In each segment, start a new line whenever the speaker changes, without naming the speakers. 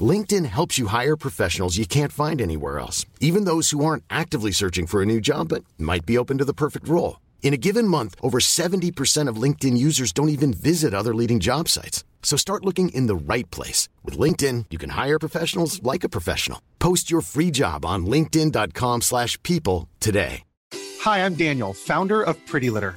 LinkedIn helps you hire professionals you can't find anywhere else, even those who aren't actively searching for a new job but might be open to the perfect role. In a given month, over 70% of LinkedIn users don't even visit other leading job sites. So start looking in the right place. With LinkedIn, you can hire professionals like a professional. Post your free job on linkedin.com slash people today.
Hi, I'm Daniel, founder of Pretty Litter.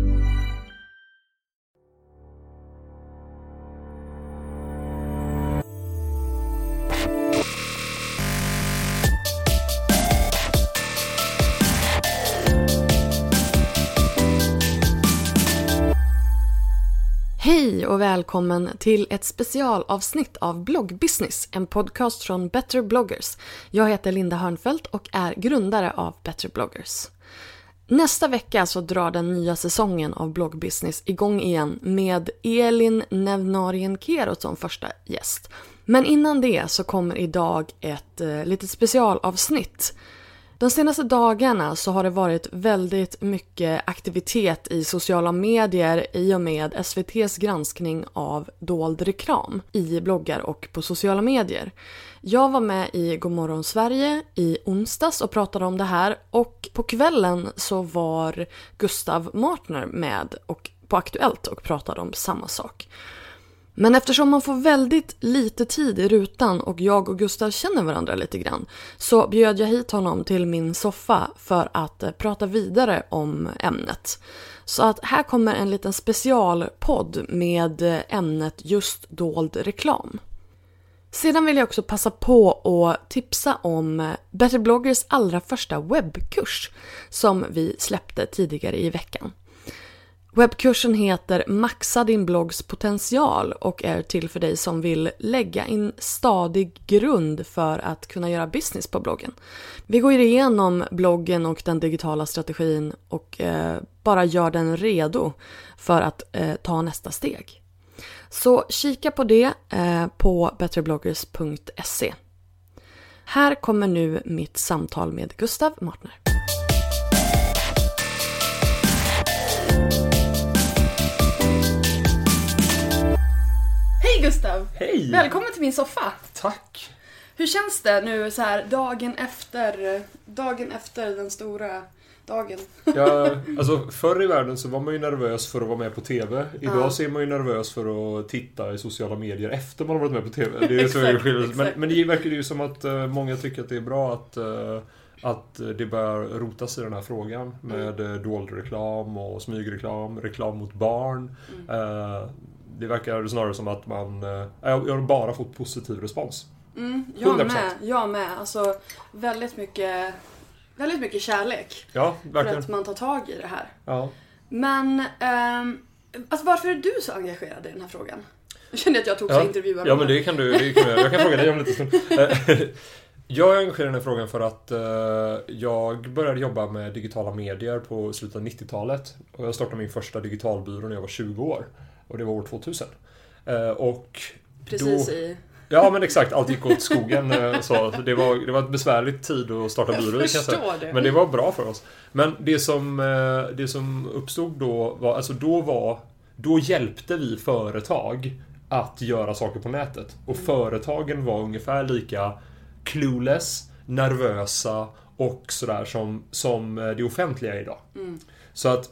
Hej och välkommen till ett specialavsnitt av Bloggbusiness, en podcast från Better bloggers. Jag heter Linda Hörnfeldt och är grundare av Better bloggers. Nästa vecka så drar den nya säsongen av Bloggbusiness igång igen med Elin Nevnarien Kerot som första gäst. Men innan det så kommer idag ett eh, litet specialavsnitt de senaste dagarna så har det varit väldigt mycket aktivitet i sociala medier i och med SVTs granskning av dold reklam i bloggar och på sociala medier. Jag var med i Godmorgon Sverige i onsdags och pratade om det här och på kvällen så var Gustav Martner med och på Aktuellt och pratade om samma sak. Men eftersom man får väldigt lite tid i rutan och jag och Gustav känner varandra lite grann så bjöd jag hit honom till min soffa för att eh, prata vidare om ämnet. Så att här kommer en liten specialpodd med eh, ämnet just dold reklam. Sedan vill jag också passa på att tipsa om eh, Better bloggers allra första webbkurs som vi släppte tidigare i veckan. Webbkursen heter Maxa din bloggs potential och är till för dig som vill lägga en stadig grund för att kunna göra business på bloggen. Vi går igenom bloggen och den digitala strategin och eh, bara gör den redo för att eh, ta nästa steg. Så kika på det eh, på betterbloggers.se. Här kommer nu mitt samtal med Gustav Martner. Hej Gustav!
Hej!
Välkommen till min soffa!
Tack!
Hur känns det nu så här dagen efter, dagen efter den stora dagen?
Ja, alltså förr i världen så var man ju nervös för att vara med på TV. Idag
Ja.
så är man ju nervös för att titta i sociala medier efter man har varit med på TV. Det är så
Exakt,
skillnad. men, men det verkar ju som att eh, många tycker att det är bra att eh, att det bör rotas i den här frågan med mm. dold reklam och smygreklam, reklam mot barn. Eh, det verkar snarare som att man... eh, Jag har bara fått positiv respons.
Mm, jag
100%.
med, jag med. Alltså väldigt mycket, väldigt mycket kärlek
Ja,
för
verkligen.
att man tar tag i det här.
Ja.
Men ehm, alltså varför är du så engagerad i den här frågan? Jag kände att jag tog så
Ja,
intervjuar
ja men det kan du, det kan jag, jag kan fråga dig om en liten stund. Eh, Jag är engagerad i den här frågan för att eh, jag började jobba med digitala medier på slutet av 90-talet. Och jag startade min första digitalbyrå när jag var 20 år. Och det var år 2000. Eh, och
Precis
då,
i...
Ja men exakt, allt gick åt skogen. eh, Så det var, det var ett besvärligt tid att starta byrå. kan jag säga.
det.
Men det var bra för oss. Men det som, eh, det som uppstod då var, alltså då var, då hjälpte vi företag att göra saker på nätet. Och företagen var ungefär lika clueless, nervösa och sådär som, som det offentliga idag. Så att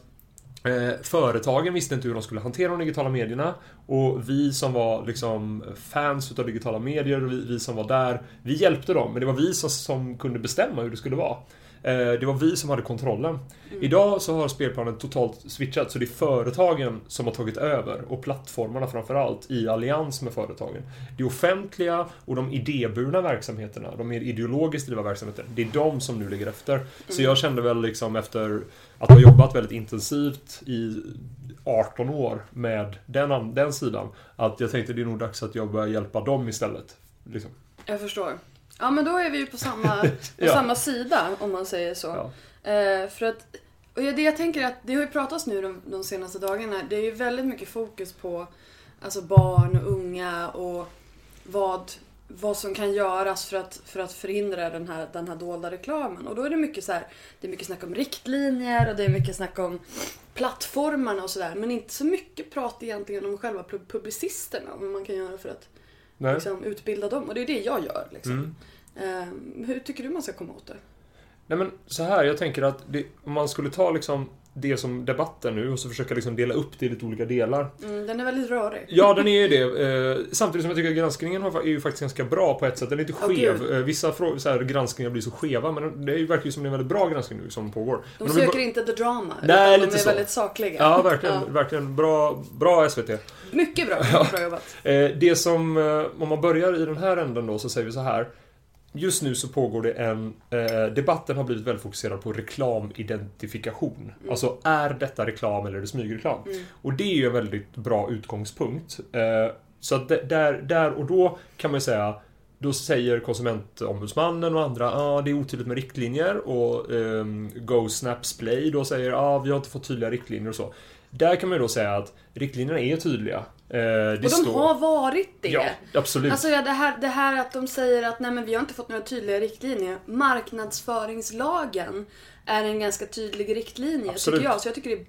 Eh, företagen visste inte hur de skulle hantera de digitala medierna och vi som var liksom fans utav digitala medier vi, vi som var där, vi hjälpte dem men det var vi som, som kunde bestämma hur det skulle vara. Eh, det var vi som hade kontrollen. Idag så har spelplanen totalt switchat, så det är företagen som har tagit över. Och plattformarna framförallt, i allians med företagen. Det offentliga och de idéburna verksamheterna, de mer ideologiskt drivna verksamheterna, det är de som nu ligger efter. Så jag kände väl liksom efter att ha jobbat väldigt intensivt i 18 år med den, den sidan, att jag tänkte det är nog dags att jag börjar hjälpa dem istället. Liksom.
Jag förstår. Ja, men då är vi ju på samma, på
Ja.
samma sida, om man säger så.
Ja.
Eh, för att, och det jag tänker att, det har ju pratats nu de, de senaste dagarna, det är ju väldigt mycket fokus på alltså barn och unga och vad, vad som kan göras för att, för att förhindra den här, den här dolda reklamen. Och då är det mycket så här, det är mycket snack om riktlinjer och det är mycket snack om plattformarna och sådär. Men inte så mycket prat egentligen om själva pub- publicisterna, vad man kan göra för att
Nej.
liksom, utbilda dem. Och det är det jag gör. Liksom.
Mm.
Eh, hur tycker du man ska komma åt det?
Nej men så här, jag tänker att det, om man skulle ta liksom det som debatten nu och så försöka liksom dela upp det i lite olika delar.
Mm, den är väldigt rörig.
Ja, den är ju det. Eh, samtidigt som jag tycker att granskningen är ju faktiskt ganska bra på ett sätt. Den är lite skev.
gud.
Eh, Vissa så här, granskningar blir så skeva, men det verkar ju som det är en väldigt bra granskning nu som pågår.
De
men
söker
bara-
inte the drama,
Nej,
utan de
lite
är
så.
väldigt sakliga.
Ja, verkligen.
Ja.
Verkligen bra, bra SVT.
Mycket bra, mycket bra jobbat.
Det som, eh, om man börjar i den här änden då, så säger vi så här. Just nu så pågår det en... Eh, debatten har blivit väldigt fokuserad på reklamidentifikation. Alltså, är detta reklam eller är det smygreklam? Och det är ju en väldigt bra utgångspunkt. Eh, så att där, där och då kan man ju säga då säger konsumentombudsmannen och andra ah, det är otydligt med riktlinjer och ehm, Go Snaps Play då säger ah, vi har inte fått tydliga riktlinjer och så. Där kan man ju då säga att riktlinjerna är tydliga. Eh,
Och de
står-
har varit det.
Ja, absolut.
Alltså ja, det, här, det här att de säger att nej men vi har inte fått några tydliga riktlinjer. Marknadsföringslagen är en ganska tydlig riktlinje
Absolut.
tycker jag. Så jag tycker det är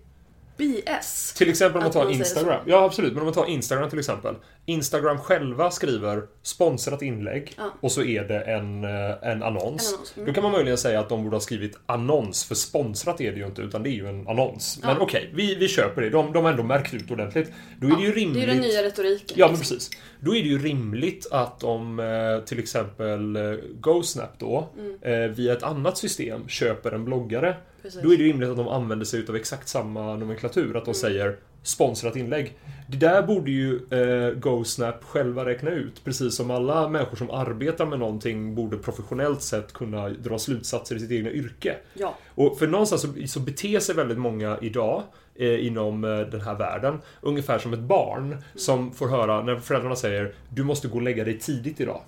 BS.
Till exempel om man tar
man
Instagram. Ja, absolut. Men om man tar Instagram till exempel. Instagram själva skriver sponsrat inlägg
Ja.
och så är det en, eh, en annons.
En annons, mm.
Då kan man möjligen säga att de borde ha skrivit annons, för sponsrat är det ju inte, utan det är ju en annons. Men
Ja.
okej, vi, vi köper det. De, de har ändå märkt ut ordentligt. Då är det ju rimligt...
Det är den nya retoriken.
Ja, men
liksom.
precis. Då är det ju rimligt att om eh, till exempel eh, GoSnap då, eh, via ett annat system köper en bloggare,
Mm. Precis.
då är det rimligt att de använder sig av exakt samma nomenklatur,
Mm.
att de säger sponsrat inlägg. Det där borde ju eh, GoSnap själva räkna ut, precis som alla människor som arbetar med någonting borde professionellt sett kunna dra slutsatser i sitt egna yrke.
Ja.
Och för någonstans så, så beter sig väldigt många idag eh, inom eh, den här världen ungefär som ett barn som får höra när föräldrarna säger du måste gå och lägga dig tidigt idag.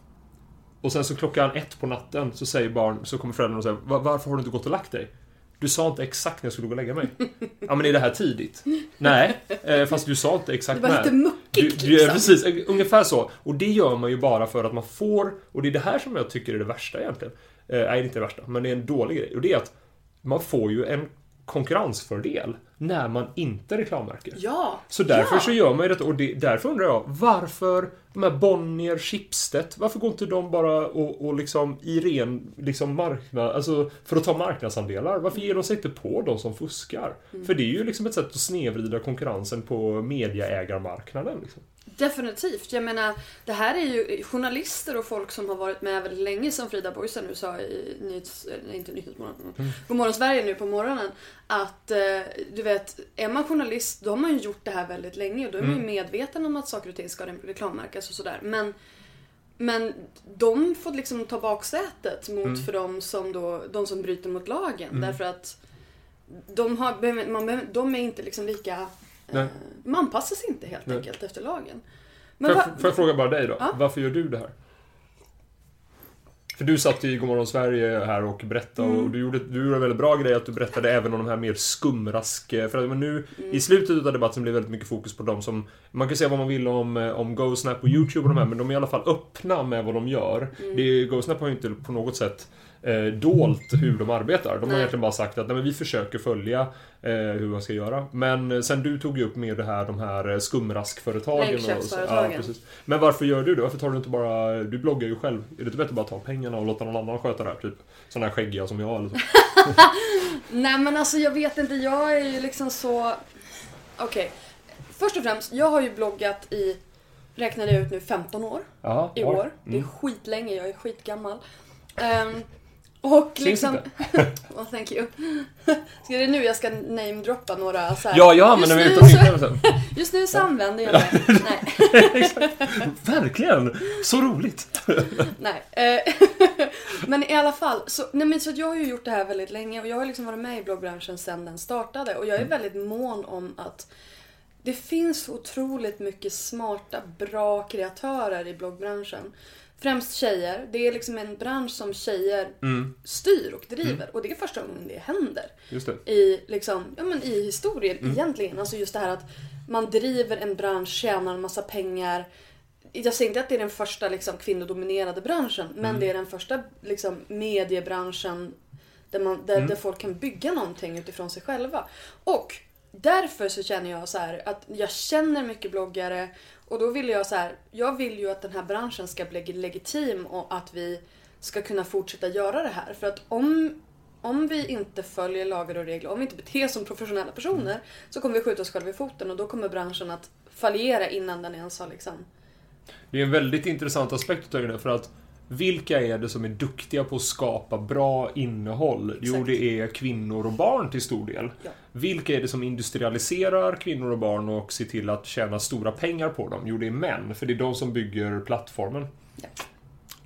Och sen så klockan ett på natten så säger barn, så kommer föräldrarna och säger "Va- varför har du inte gått och lagt dig? Du sa inte exakt när jag skulle gå och lägga mig. Ja men är det här tidigt? Nej, eh, fast du sa inte exakt
Det var
när.
lite muckigt,
Du, du,
liksom.
Precis, eh, ungefär så. Och det gör man ju bara för att man får, och det är det här som jag tycker är det värsta egentligen. Eh, nej, det är inte det värsta, men det är en dålig grej. Och det är att man får ju en konkurrensfördel när man inte reklammärker.
Ja.
Så därför
ja.
så gör man ju detta och det, därför undrar jag varför de här Bonnier, Schibsted, varför går inte de bara och, och liksom i ren liksom marknad, alltså för att ta marknadsandelar, varför ger de sig inte på de som fuskar?
Mm.
För det är ju liksom ett sätt att snevrida konkurrensen på mediaägarmarknaden. Liksom.
Definitivt. Jag menar, det här är ju journalister och folk som har varit med väldigt länge som Frida Boisen nu sa i nyhets... Nej, inte Nyhetsmorgon. Mm. Godmorgon Sverige nu på morgonen. Att eh, du vet, är man journalist då har man ju gjort det här väldigt länge och då är man ju medveten om att saker och ting ska reklammärkas och sådär. Men men de får liksom ta baksätet mot för de som, då, de som bryter mot lagen. Därför att de, har, man, de är inte liksom lika... Eh,
Nej.
man passar sig inte helt
Nej.
enkelt efter lagen.
Får
Men
jag,
va,
får jag fråga bara dig då?
Ja.
Varför gör du det här? För du satt i Godmorgon Sverige här och berättade
Mm.
och du gjorde, du gjorde en väldigt bra grej att du berättade även om de här mer skumrask... För att men nu
Mm.
i slutet av debatten blev väldigt mycket fokus på de som... Man kan säga vad man vill om, eh, om GoSnap och YouTube och de här men de är i alla fall öppna med vad de gör.
Mm.
Det, GoSnap har ju inte på något sätt eh, dolt hur de arbetar. De har egentligen bara sagt att nej, men vi försöker följa eh, hur man ska göra. Men eh, sen du tog ju upp med det här, de här eh, skumraskföretagen. och. Ja, precis. Men varför gör du det? Varför tar du inte bara... Du bloggar ju själv. Är det inte bättre att bara ta pengarna och låta någon annan sköta det här? Typ sådana här skäggiga som jag eller så.
Nej men alltså jag vet inte, jag är ju liksom så... Okej. Först och främst, jag har ju bloggat i, räknade jag ut nu, 15 år.
Ja,
i år. Det är
Mm.
skitlänge, jag är skitgammal. Ehm, Och liksom... well, thank you. Ska det nu jag ska namedroppa några så här.
Ja, jag använder mig utav mitt
så-
namn.
Just nu så använder jag det. Nej.
Verkligen! Så roligt!
Nej. eh, men i alla fall, så, nej men så jag har ju gjort det här väldigt länge och jag har liksom varit med i bloggbranschen sedan den startade och jag är väldigt mån om att det finns otroligt mycket smarta, bra kreatörer i bloggbranschen. Främst tjejer. Det är liksom en bransch som tjejer styr och driver och det är första gången det händer
det.
i, liksom, ja, men i historien egentligen. Alltså just det här att man driver en bransch, tjänar en massa pengar. Jag säger inte att det är den första liksom, kvinnodominerade branschen, men det är den första liksom, mediebranschen där, man, där, där folk kan bygga någonting utifrån sig själva. Och därför så känner jag så här att jag känner mycket bloggare och då vill jag så här, jag vill ju att den här branschen ska bli legitim och att vi ska kunna fortsätta göra det här. För att om, om vi inte följer lagar och regler, om vi inte beter oss som professionella personer så kommer vi skjuta oss själva i foten och då kommer branschen att fallera innan den ens har liksom...
Det är en väldigt intressant aspekt av det för att vilka är det som är duktiga på att skapa bra innehåll? Jo,
Exakt.
det är kvinnor och barn till stor del.
Ja.
Vilka är det som industrialiserar kvinnor och barn och ser till att tjäna stora pengar på dem? Jo, det är män, för det är de som bygger plattformen.
Ja.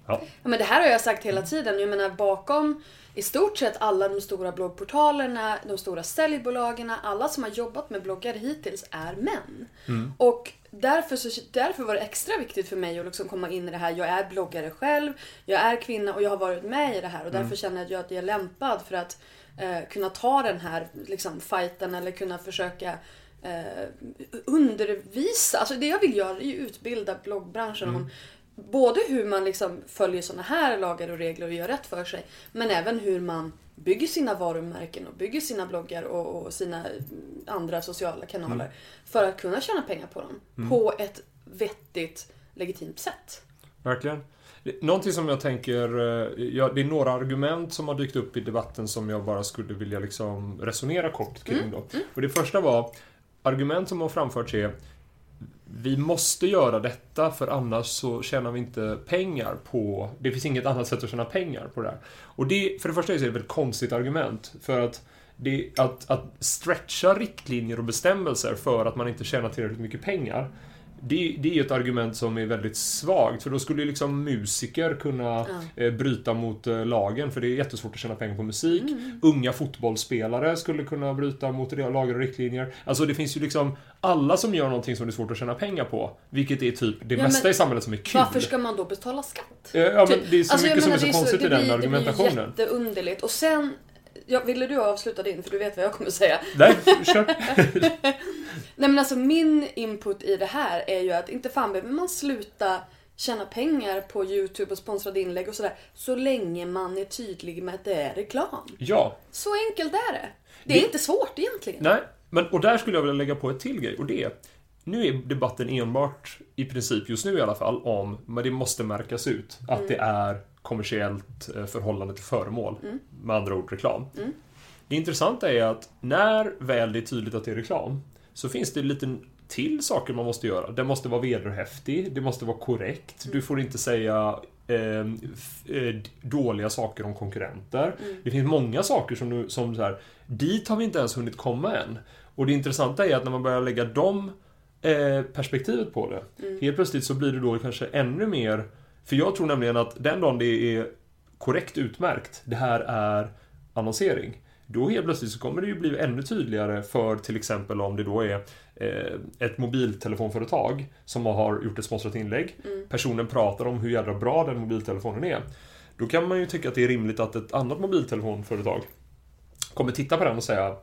Ja.
Ja, men det här har jag sagt hela tiden. Jag menar bakom i stort sett alla de stora bloggportalerna, de stora säljbolagen, alla som har jobbat med bloggar hittills är män. Och därför, så, därför var det extra viktigt för mig att liksom komma in i det här. Jag är bloggare själv, jag är kvinna och jag har varit med i det här. Och därför känner jag att jag är lämpad för att eh, kunna ta den här liksom, fighten eller kunna försöka eh, undervisa. Alltså det jag vill göra är ju utbilda bloggbranschen om både hur man liksom följer såna här lagar och regler och gör rätt för sig. Men även hur man bygger sina varumärken och bygger sina bloggar och, och sina andra sociala kanaler. För att kunna tjäna pengar på dem. På ett vettigt, legitimt sätt.
Verkligen. Någonting som jag tänker, eh, ja, det är några argument som har dykt upp i debatten som jag bara skulle vilja liksom resonera kort kring då. Och det första var, argument som har framförts är vi måste göra detta för annars så tjänar vi inte pengar på... Det finns inget annat sätt att tjäna pengar på det här. Och det, för det första är det ett väldigt konstigt argument. För att, det, att, att stretcha riktlinjer och bestämmelser för att man inte tjänar tillräckligt mycket pengar. Det, det är ett argument som är väldigt svagt, för då skulle ju liksom musiker kunna eh, bryta mot eh, lagen, för det är jättesvårt att tjäna pengar på musik. Unga fotbollsspelare skulle kunna bryta mot lagar och riktlinjer. Alltså det finns ju liksom alla som gör någonting som det är svårt att tjäna pengar på, vilket är typ det
Ja,
mesta
men
i samhället som är kul.
Varför ska man då betala skatt?
Eh, Ja, men
Typ.
det är så
Alltså,
mycket som är
menar,
så
det
konstigt i
det
den
blir-
argumentationen.
Det blir jätteunderligt. Och sen... Ja, ville du avsluta din? För du vet vad jag kommer säga.
Nej, kör.
Nej men alltså min input i det här är ju att inte fan behöver man sluta tjäna pengar på YouTube och sponsrade inlägg och sådär. Så länge man är tydlig med att det är reklam.
Ja,
Så enkelt är det. Det är
Det-
inte svårt egentligen.
Nej, men och där skulle jag vilja lägga på ett till grej och det är nu är debatten enbart, i princip just nu i alla fall, om men det måste märkas ut att det är kommersiellt eh, förhållande till föremål. Med andra ord reklam. Det intressanta är att när väl det är tydligt att det är reklam så finns det lite till saker man måste göra. Det måste vara vederhäftig, det måste vara korrekt. Du får inte säga eh, f- eh, dåliga saker om konkurrenter. Det finns många saker som, du, som så här, dit har vi inte ens hunnit komma än. Och det intressanta är att när man börjar lägga de eh, perspektivet på det, helt plötsligt så blir det då kanske ännu mer för jag tror nämligen att den dagen det är korrekt utmärkt, det här är annonsering. Då helt plötsligt så kommer det ju bli ännu tydligare för till exempel om det då är eh, ett mobiltelefonföretag som har gjort ett sponsrat inlägg. Personen pratar om hur jävla bra den mobiltelefonen är. Då kan man ju tycka att det är rimligt att ett annat mobiltelefonföretag kommer titta på den och säga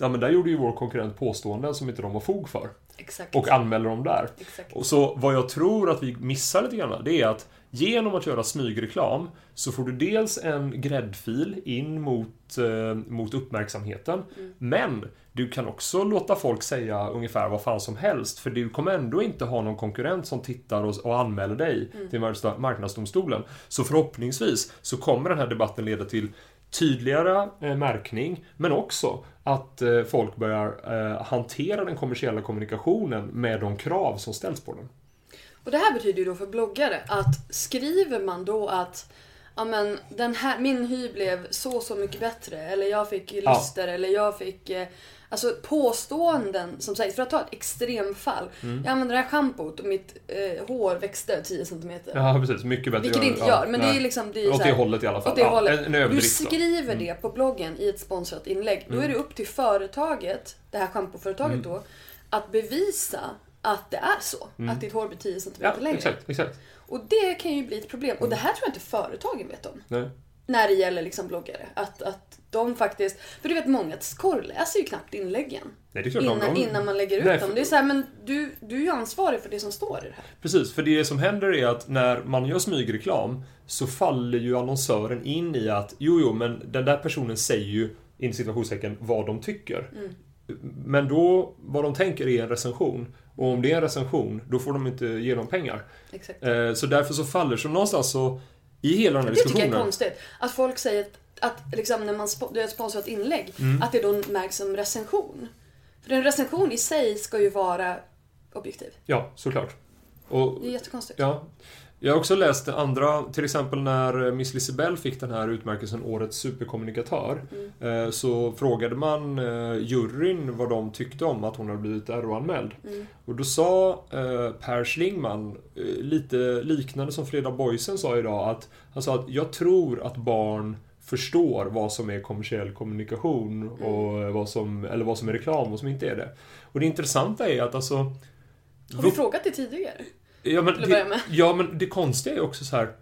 Ja men där gjorde ju vår konkurrent påståenden som inte de har fog för.
Exakt.
Och anmäler dem där.
Exakt.
Och så vad jag tror att vi missar lite grann, det är att genom att göra smygreklam så får du dels en gräddfil in mot, eh, mot uppmärksamheten. Men du kan också låta folk säga ungefär vad fan som helst för du kommer ändå inte ha någon konkurrent som tittar och, och anmäler dig till Marknads- Marknadsdomstolen. Så förhoppningsvis så kommer den här debatten leda till tydligare eh, märkning men också att eh, folk börjar eh, hantera den kommersiella kommunikationen med de krav som ställs på den.
Och det här betyder ju då för bloggare att skriver man då att ja men den här, min hy blev så så mycket bättre. Eller jag fick lyster eller jag fick eh, Alltså påståenden som sägs, för att ta ett extremfall.
Mm.
Jag använde det här schampot och mitt eh, hår växte 10 cm.
Ja, precis. Mycket bättre.
Vilket det inte
Ja,
gör, men det är liksom... Det är
Åt det hållet i alla fall.
Åt det
Ja,
hållet.
en- en
du
överdrift då.
skriver
Mm.
det på bloggen i ett sponsrat inlägg. Då är det upp till företaget, det här schampoföretaget
Mm.
då, att bevisa att det är så. Att ditt hår blir 10 cm
Ja,
längre.
exakt, exakt.
Och det kan ju bli ett problem. Och det här tror jag inte företagen vet om.
Nej.
När det gäller liksom bloggare. Att, att de faktiskt... För du vet, många korrläser ju knappt inläggen.
Nej, det är klart
Innan,
de-
innan man lägger ut
Nej,
dem. Det är så här, men du, du är ju ansvarig för det som står i det här.
Precis, för det som händer är att när man gör smygreklam så faller ju annonsören in i att jo, jo, men den där personen säger ju in situationstecken vad de tycker. Men då, vad de tänker är en recension. Och om det är en recension, då får de inte ge dem pengar.
Exakt.
Eh, Så därför så faller, så någonstans så i hela den här
Det tycker jag är
diskussionen.
konstigt. Att folk säger att, att liksom när man gör ett sponsrat inlägg,
Mm.
att det då märks som recension. För en recension i sig ska ju vara objektiv.
Ja, såklart. Och,
Det är jättekonstigt.
Ja. Jag har också läst andra, till exempel när Miss Lisibell fick den här utmärkelsen Årets superkommunikatör. eh, Så frågade man eh, juryn vad de tyckte om att hon hade blivit RO-anmäld. Och då sa eh, Per Schlingman, lite liknande som Freda Boysen sa idag, att han sa att jag tror att barn förstår vad som är kommersiell kommunikation och eh, vad som, eller vad som är reklam och vad som inte är det. Och det intressanta är att alltså
Har vi frågat det tidigare?
Ja men, det, ja, men det konstiga är också så här.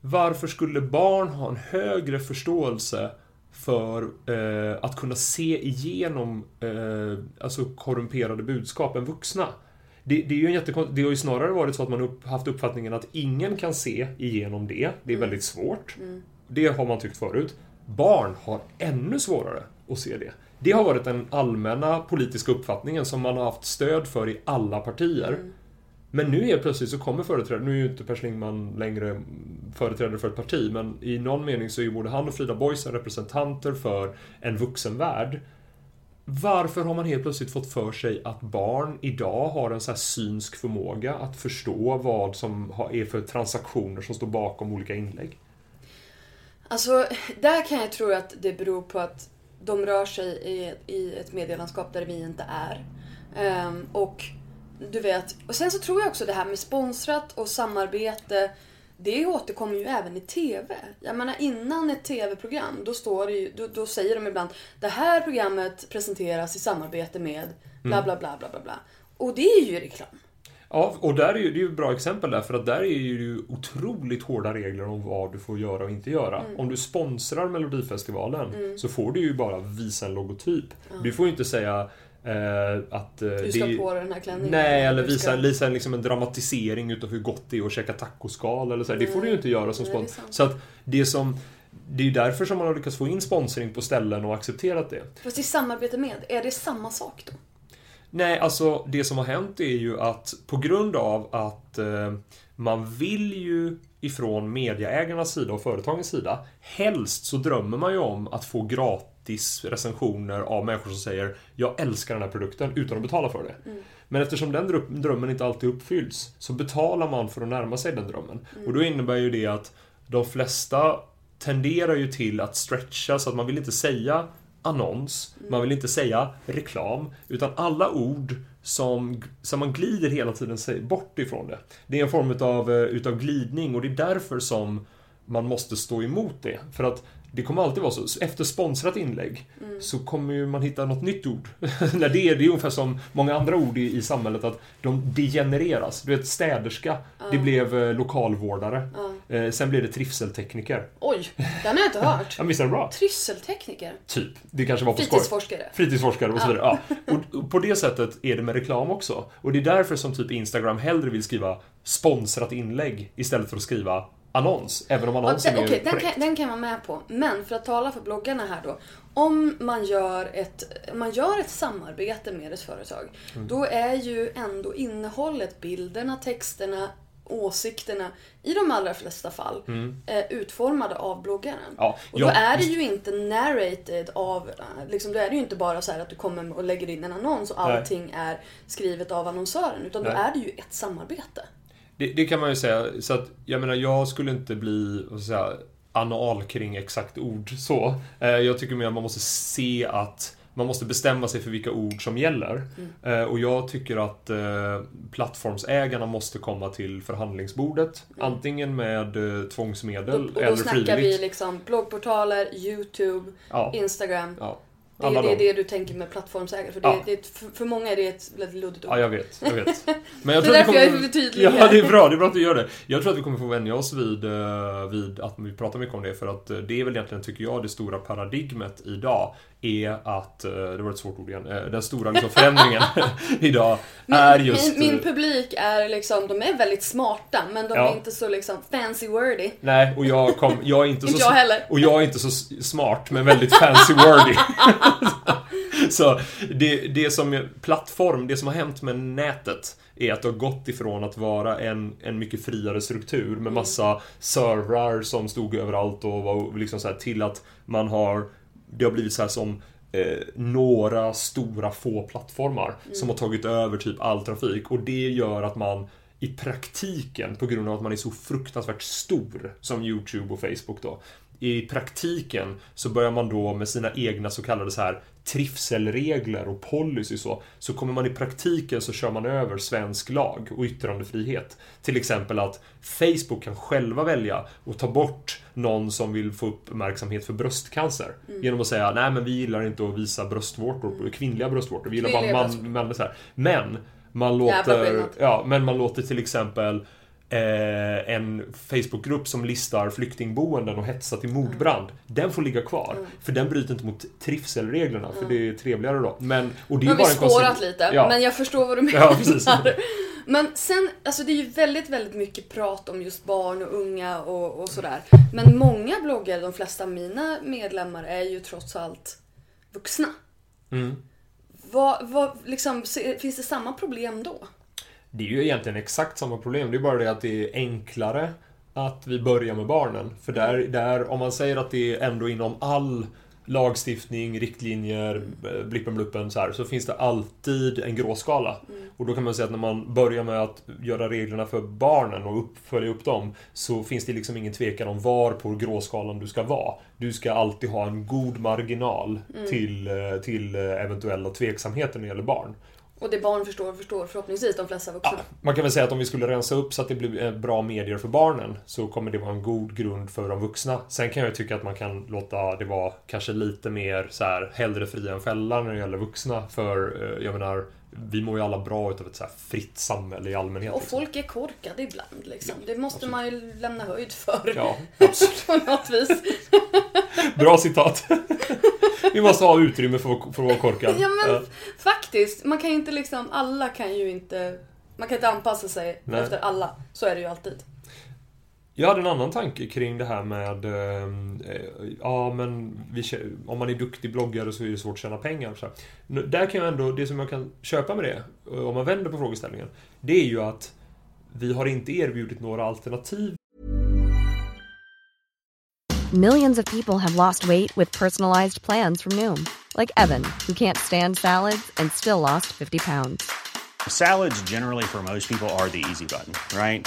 Varför skulle barn ha en högre förståelse för eh, att kunna se igenom eh, alltså korrumperade budskap än vuxna? Det, det, är ju en jättekon- det har ju snarare varit så att man upp, haft uppfattningen att ingen kan se igenom det. Det är väldigt svårt. Det har man tyckt förut. Barn har ännu svårare att se det. Det har varit den allmänna politiska uppfattningen som man har haft stöd för i alla partier. Men nu helt plötsligt så kommer företrädare, nu är ju inte Per Schlingman längre företrädare för ett parti, men i någon mening så är ju både han och Frida Boisen representanter för en vuxenvärld. Varför har man helt plötsligt fått för sig att barn idag har en så här synsk förmåga att förstå vad som är för transaktioner som står bakom olika inlägg?
Alltså, där kan jag tro att det beror på att de rör sig i, i ett medielandskap där vi inte är. Ehm, och du vet, och sen så tror jag också det här med sponsrat och samarbete det återkommer ju även i TV. Jag menar innan ett TV-program, då, står det ju, då, då säger de ibland Det här programmet presenteras i samarbete med bla bla bla bla bla bla. Och det är ju reklam.
Ja, och där är ju, det är ju ett bra exempel där, för att där är ju otroligt hårda regler om vad du får göra och inte göra.
Mm.
Om du sponsrar Melodifestivalen så får du ju bara visa en logotyp. Du får ju inte säga eh, att... Eh,
Du ska
det
på dig den här klänningen.
Nej, eller visa,
ska-
visa liksom en dramatisering utav hur gott det är att käka tacoskal eller så. Det får du ju inte göra som
Nej, det är
sponsor. Så att det som... Det är ju därför som man har lyckats få in sponsring på ställen och accepterat det.
Fast i samarbete med, är det samma sak då?
Nej, alltså det som har hänt är ju att på grund av att eh, man vill ju ifrån mediaägarnas sida och företagens sida helst så drömmer man ju om att få gratis recensioner av människor som säger Jag älskar den här produkten utan att betala för det. Men eftersom den drö- drömmen inte alltid uppfylls så betalar man för att närma sig den drömmen. Och då innebär ju det att de flesta tenderar ju till att stretcha så att man vill inte säga annons, man vill inte säga reklam, utan alla ord som, som man glider hela tiden sig bort ifrån det. Det är en form utav, eh, utav glidning och det är därför som man måste stå emot det. För att det kommer alltid vara så. Efter sponsrat inlägg så kommer man hitta något nytt ord. När det, är, det är ungefär som många andra ord i, i samhället att de degenereras. Du vet städerska, det blev eh, lokalvårdare. Eh, sen blev det trivseltekniker.
Oj, den har jag inte hört.
Ja, visst är det bra?
Trysseltekniker.
Typ. Det kanske var på skoj.
Fritidsforskare.
Fritidsforskare och så vidare. Ja. Och- Och på det sättet är det med reklam också. Och det är därför som typ Instagram hellre vill skriva sponsrat inlägg istället för att skriva annons. Även om annonsen
den,
är
okej, den, kan, den kan jag vara med på. Men för att tala för bloggarna här då. Om man gör ett, man gör ett samarbete med ett företag.
Mm.
Då är ju ändå innehållet, bilderna, texterna, åsikterna i de allra flesta fall eh, utformade av bloggaren.
Mm. Ja,
och då
ja,
är det ju inte narrated av, eh, liksom, då är det ju inte bara så här att du kommer och lägger in en annons och
Nej.
allting är skrivet av annonsören. Utan då
Nej.
är det ju ett samarbete.
Det, det kan man ju säga. Så att, jag menar, jag skulle inte bli vad ska jag säga, anal kring exakt ord så. Eh, jag tycker mer att man måste se att man måste bestämma sig för vilka ord som gäller. Mm. Eh, och jag tycker att eh, plattformsägarna måste komma till förhandlingsbordet. Mm. Antingen med tvångsmedel
och, och då
eller
snackar
frivilligt.
vi liksom bloggportaler, YouTube,
Ja.
Instagram.
Ja.
Det,
Alla
det är
de.
det du tänker med plattformsägare. För, det,
Ja.
det, för, för många är det ett väldigt luddigt ord.
Ja, jag vet. Jag vet. Men jag
Det är därför jag
kommer-
är för tydlig
Ja, det är bra. Det är bra att du gör det. Jag tror att vi kommer få vänja oss vid, eh, vid att vi pratar mycket om det. För att eh, det är väl egentligen, tycker jag, det stora paradigmet idag. Är att, eh, det var ett svårt ord igen, Eh, den stora liksom, förändringen idag är just...
min, min
eh,
publik är liksom, de är väldigt smarta men de
Ja.
är inte så liksom fancy wordy.
Nej, och jag, kom, jag är inte så...
Inte jag heller.
Och jag är inte så smart, men väldigt fancy wordy. så det, det som är plattform, det som har hänt med nätet är att det har gått ifrån att vara en, en mycket friare struktur
Mm.
med massa servrar som stod överallt och var liksom så här, till att man har det har blivit så här som eh, några stora få plattformar som har tagit över typ all trafik och det gör att man i praktiken, på grund av att man är så fruktansvärt stor som YouTube och Facebook då. I praktiken så börjar man då med sina egna så kallade så här trivselregler och policy så, så kommer man i praktiken så kör man över svensk lag och yttrandefrihet. Till exempel att Facebook kan själva välja att ta bort någon som vill få uppmärksamhet för bröstcancer. Genom att säga nej men vi gillar inte att visa bröstvårtor, kvinnliga bröstvårtor, vi gillar bara
Kvinnliga
man, man, så här. Men man låter, ja, men man låter till exempel eh, en Facebookgrupp som listar flyktingboenden och hetsar till mordbrand. Den får ligga kvar.
Mm.
För den bryter inte mot trivselreglerna, för det är trevligare då. Men, och det är
har vi
bara en konstig-
spårat lite,
Ja.
men jag förstår vad du menar.
Ja, precis.
Men sen, alltså det är ju väldigt, väldigt mycket prat om just barn och unga och, och sådär. Men många bloggare, de flesta av mina medlemmar, är ju trots allt vuxna.
Mm.
Vad, vad, liksom, finns det samma problem då?
Det är ju egentligen exakt samma problem. Det är bara det att det är enklare att vi börjar med barnen. För där, där om man säger att det är ändå inom all lagstiftning, riktlinjer, eh, blippen bluppen så här, så finns det alltid en gråskala. Och då kan man säga att när man börjar med att göra reglerna för barnen och upp, följa upp dem så finns det liksom ingen tvekan om var på gråskalan du ska vara. Du ska alltid ha en god marginal till, eh, till eh, eventuella tveksamheter när det gäller barn.
Och det barn förstår, förstår förhoppningsvis de flesta vuxna.
Ja, man kan väl säga att om vi skulle rensa upp så att det blir eh, bra medier för barnen så kommer det vara en god grund för de vuxna. Sen kan jag tycka att man kan låta det vara kanske lite mer så här hellre fria än fälla när det gäller vuxna. För eh, jag menar, vi mår ju alla bra utav ett så fritt samhälle i allmänhet.
Och
liksom.
folk är korkade ibland liksom. Det måste man ju lämna höjd för.
Ja, absolut.
På något vis.
Bra citat. vi måste ha utrymme för, för att vara korkad.
Ja men
Ja.
faktiskt, man kan ju inte liksom, alla kan ju inte, man kan inte anpassa sig
Nej.
efter alla. Så är det ju alltid.
Jag hade en annan tanke kring det här med ehm, eh, Ja men vi, om man är duktig bloggare så är det svårt att tjäna pengar. Så här. Där kan jag ändå, det som jag kan köpa med det, eh, om man vänder på frågeställningen, det är ju att vi har inte erbjudit några alternativ
Millions of people have lost weight with personalized plans from Noom, like Evan, who can't stand salads and still lost 50 pounds.
Salads, generally, for most people, are the easy button, right?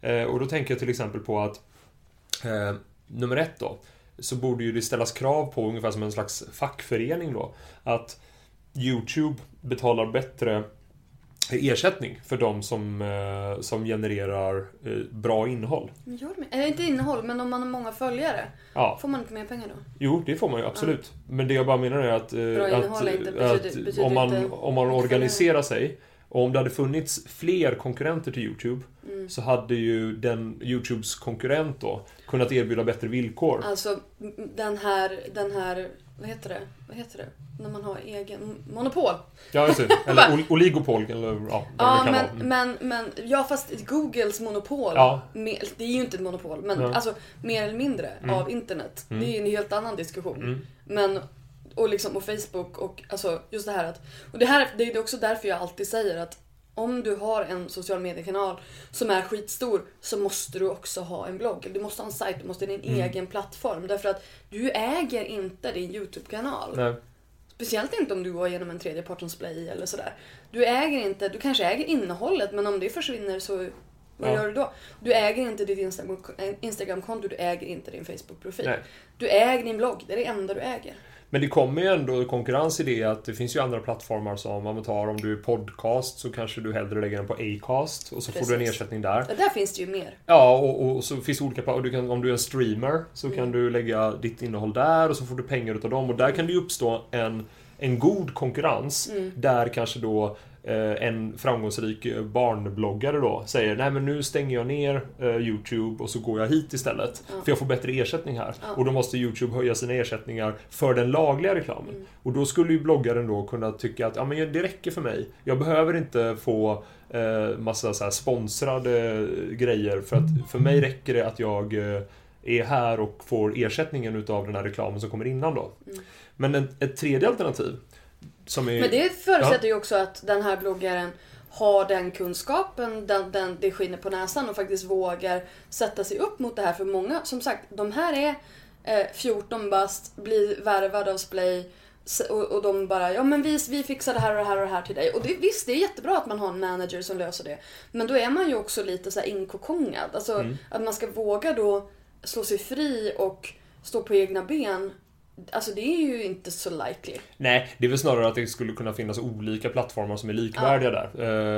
Eh, och då tänker jag till exempel på att eh, nummer ett då, så borde ju det ställas krav på ungefär som en slags fackförening då, att YouTube betalar bättre ersättning för de som, eh, som genererar bra innehåll.
Gör det, eller inte innehåll, men om man har många följare.
Ja.
Får man inte mer pengar då?
Jo, det får man ju absolut. Men det jag bara menar är att,
Bra
att,
är inte- betyder-
att
betyder
om man, om man organiserar sig och om det hade funnits fler konkurrenter till YouTube
Mm.
så hade ju den YouTubes konkurrent då kunnat erbjuda bättre villkor.
Alltså den här, den här, vad heter det? Vad heter det? När man har egen monopol.
Ja, just det. Eller ol- oligopol, eller ja,
Ja,
det kan
men,
vara.
Men, men, ja fast Googles monopol,
Ja.
mer, det är ju inte ett monopol, men
Ja.
alltså mer eller mindre
Mm.
av internet.
Mm.
Det är ju en helt annan diskussion.
Mm.
Men, och liksom och Facebook och alltså just det här att, och det här, det är också därför jag alltid säger att om du har en social mediekanal som är skitstor så måste du också ha en blogg. Du måste ha en sajt, du måste ha din
Mm.
egen plattform. Därför att du äger inte din YouTube-kanal.
Nej.
Speciellt inte om du går genom en tredjepartens play eller sådär. Du äger inte, du kanske äger innehållet men om det försvinner så vad
Ja.
gör du då? Du äger inte ditt eh, Instagram-konto, du äger inte din Facebook-profil. Du äger din blogg, det är det enda du äger.
Men det kommer ju ändå konkurrens i det att det finns ju andra plattformar som om man tar om du är podcast så kanske du hellre lägger den på Acast och så får du en
Precis.
ersättning där.
Ja, där finns det ju mer.
Ja, och, och så finns det olika och du kan, Om du är en streamer så
Mm.
kan du lägga ditt innehåll där och så får du pengar utav dem. Och där kan det ju uppstå en, en god konkurrens
Mm.
där kanske då en framgångsrik eh, barnbloggare då säger nej men nu stänger jag ner eh, YouTube och så går jag hit istället.
Ja.
För jag får bättre ersättning här.
Ja.
Och då måste YouTube höja sina ersättningar för den lagliga reklamen.
Mm.
Och då skulle ju bloggaren då kunna tycka att ja, men det räcker för mig. Jag behöver inte få eh, massa så sponsrade grejer för att för mig räcker det att jag eh, är här och får ersättningen utav den här reklamen som kommer innan då.
Mm.
Men en, ett tredje alternativ är...
Men det förutsätter ju också att den här bloggaren har den kunskapen, den, den, det skiner på näsan och faktiskt vågar sätta sig upp mot det här. För många, som sagt, de här är eh, 14 bast, blir värvade av Splay och, och de bara ja men vi, vi fixar det här och det här och det här till dig. Och det, visst, det är jättebra att man har en manager som löser det. Men då är man ju också lite så här inkokongad. Alltså
Mm.
att man ska våga då slå sig fri och stå på egna ben. Alltså det är ju inte så likely.
Nej, det är väl snarare att det skulle kunna finnas olika plattformar som är likvärdiga där.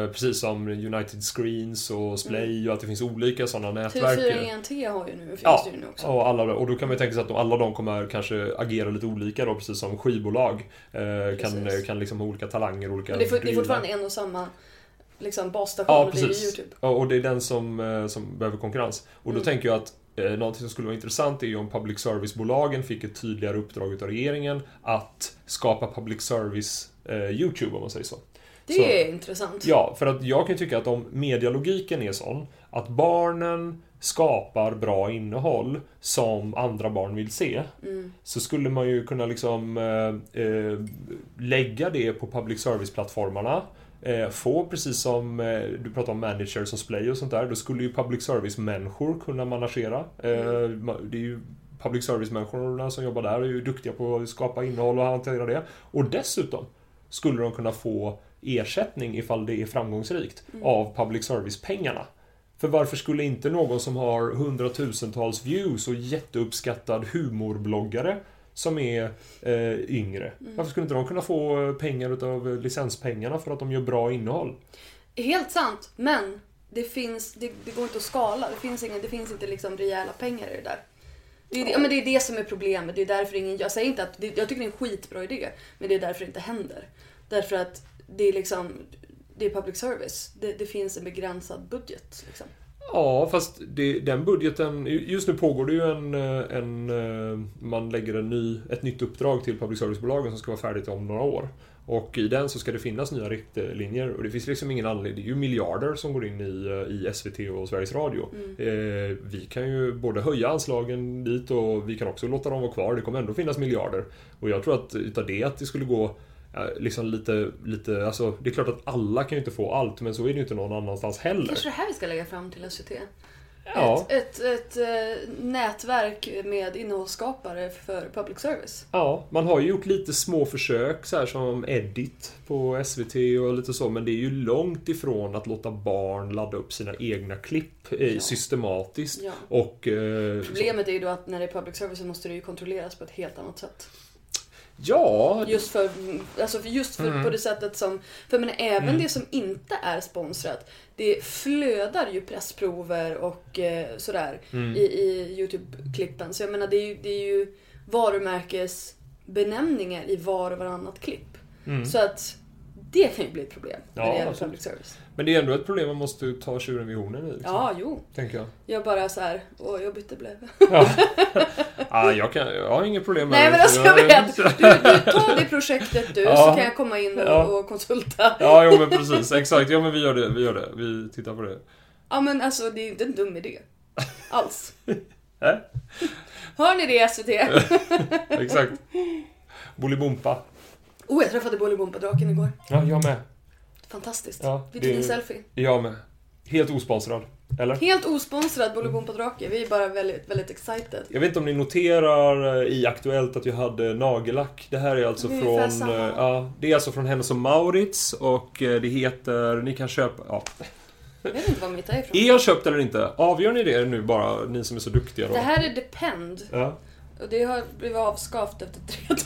Eh, precis som United Screens och Splay och att det finns olika sådana nätverk.
TV4 ENT har ju nu, finns
Ja,
det nu också.
och, alla, och då kan man ju tänka sig att de, alla de kommer kanske agera lite olika då, precis som skivbolag. Eh, kan,
Precis.
kan liksom ha olika talanger, olika
Men det är, det är fortfarande en och samma liksom, basstation
Ja,
och det är
precis.
YouTube.
Ja, och det är den som, eh, som behöver konkurrens. Och då
Mm.
tänker jag att eh, någonting som skulle vara intressant är ju om public service-bolagen fick ett tydligare uppdrag utav regeringen att skapa public service eh, YouTube, om man säger så.
Det
Så-
är intressant.
Ja, för att jag kan ju tycka att om medialogiken är sån att barnen skapar bra innehåll som andra barn vill se
Mm.
så skulle man ju kunna liksom eh, eh, lägga det på public service-plattformarna få precis som eh, du pratar om managers som Splay och sånt där, då skulle ju public service-människor kunna managera. Eh, ma- det är ju public service-människorna som jobbar där är ju duktiga på att skapa innehåll och hantera det. Och dessutom skulle de kunna få ersättning ifall det är framgångsrikt av public service-pengarna. För varför skulle inte någon som har hundratusentals views och jätteuppskattad humorbloggare som är eh, yngre, varför skulle inte de kunna få pengar utav licenspengarna för att de gör bra innehåll?
Helt sant, men det finns, det, det går inte att skala. Det finns, ingen, det finns inte liksom rejäla pengar i det där. Det är, det, ja, men det är det som är problemet. Det är därför ingen, jag säger inte att, det, jag tycker det är en skitbra idé, men det är därför det inte händer. Därför att det är liksom, det är public service. Det, det finns en begränsad budget. Liksom.
Ja, fast det, den budgeten... Just nu pågår det ju en... eh, en eh, man lägger en ny, ett nytt uppdrag till public service-bolagen som ska vara färdigt om några år. Och i den så ska det finnas nya riktlinjer och det finns liksom ingen anledning. Det är ju miljarder som går in i, eh, i SVT och Sveriges Radio. Eh, vi kan ju både höja anslagen dit och vi kan också låta dem vara kvar. Det kommer ändå finnas miljarder. Och jag tror att utav det att det skulle gå liksom lite, lite, alltså det är klart att alla kan ju inte få allt men så är det ju inte någon annanstans heller.
Kanske det här vi ska lägga fram till SVT?
Ja.
Ett, ett, ett eh, nätverk med innehållsskapare för public service.
Ja, man har ju gjort lite små försök så här som Edit på SVT och lite så, men det är ju långt ifrån att låta barn ladda upp sina egna klipp eh, systematiskt.
Ja.
Och... Eh, så-
Problemet är ju då att när det är public service så måste det ju kontrolleras på ett helt annat sätt.
Ja,
Just för, alltså just för
Mm.
på det sättet som... För menar, även
Mm.
det som inte är sponsrat, det flödar ju pressprover och eh, sådär
Mm.
i, i YouTube-klippen. Så jag menar, det är ju, det är ju varumärkesbenämningar i var och varannat klipp.
Mm.
Så att det kan ju bli ett problem när
Ja,
det gäller public service.
Men det är ändå ett problem man måste ta tjuren vid hornen i. Liksom,
Ja, jo.
Tänker jag.
Jag bara så här, åh, jag bytte blev.
Ja. ah, jag, kan, jag har inget problem med
Nej
det.
men alltså jag vet. Du, du tar det projektet du
Ja.
så kan jag komma in och,
Ja.
och konsulta.
Ja, jo men precis. Exakt. Ja men vi gör det. Vi gör det. Vi tittar på det.
Ja men alltså det är inte en dum idé. Alls.
Äh?
Hör ni det SVT?
Exakt. Bolibompa.
Oh jag träffade Bolibompa-draken igår.
Ja, jag med.
Fantastiskt.
Ja,
Vi tog en selfie.
Jag med. Helt osponsrad. Eller?
Helt osponsrad Bolibompa-drake. Vi är bara väldigt, väldigt excited.
Jag vet inte om ni noterar eh, i Aktuellt att jag hade nagellack. Det här är alltså
Det
från...
samma.
eh, Ja, det är alltså från Hennes och Maurits och eh, det heter... Ni kan köpa... Ja.
Jag vet inte var mitt är ifrån.
Är jag köpt eller inte? Avgör ni det nu bara, ni som är så duktiga då?
Det här är Depend.
Ja.
Och det har blivit avskavt efter tre